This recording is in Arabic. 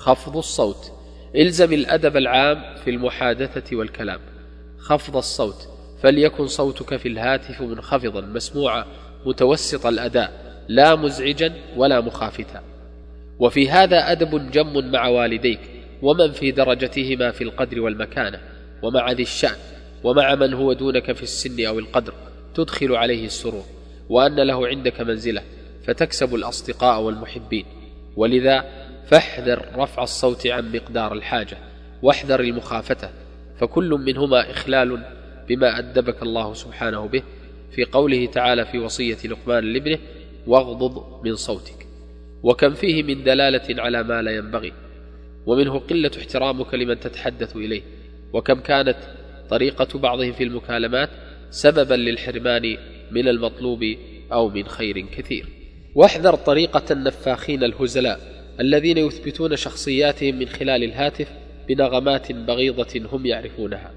خفض الصوت. إلزم الأدب العام في المحادثة والكلام. خفض الصوت. فليكن صوتك في الهاتف منخفضا مسموعا متوسط الأداء لا مزعجا ولا مخافتا. وفي هذا أدب جم مع والديك ومن في درجتهما في القدر والمكانة ومع ذي الشأن ومع من هو دونك في السن أو القدر تدخل عليه السرور. وأن له عندك منزلة فتكسب الأصدقاء والمحبين. ولذا فاحذر رفع الصوت عن مقدار الحاجة واحذر المخافة فكل منهما إخلال بما أدبك الله سبحانه به في قوله تعالى في وصية لقمان لابنه واغضض من صوتك. وكم فيه من دلالة على ما لا ينبغي ومنه قلة احترامك لمن تتحدث إليه وكم كانت طريقة بعضهم في المكالمات سببا للحرمان من المطلوب أو من خير كثير. واحذر طريقة النفاخين الهزلاء الذين يثبتون شخصياتهم من خلال الهاتف بنغمات بغيضة هم يعرفونها.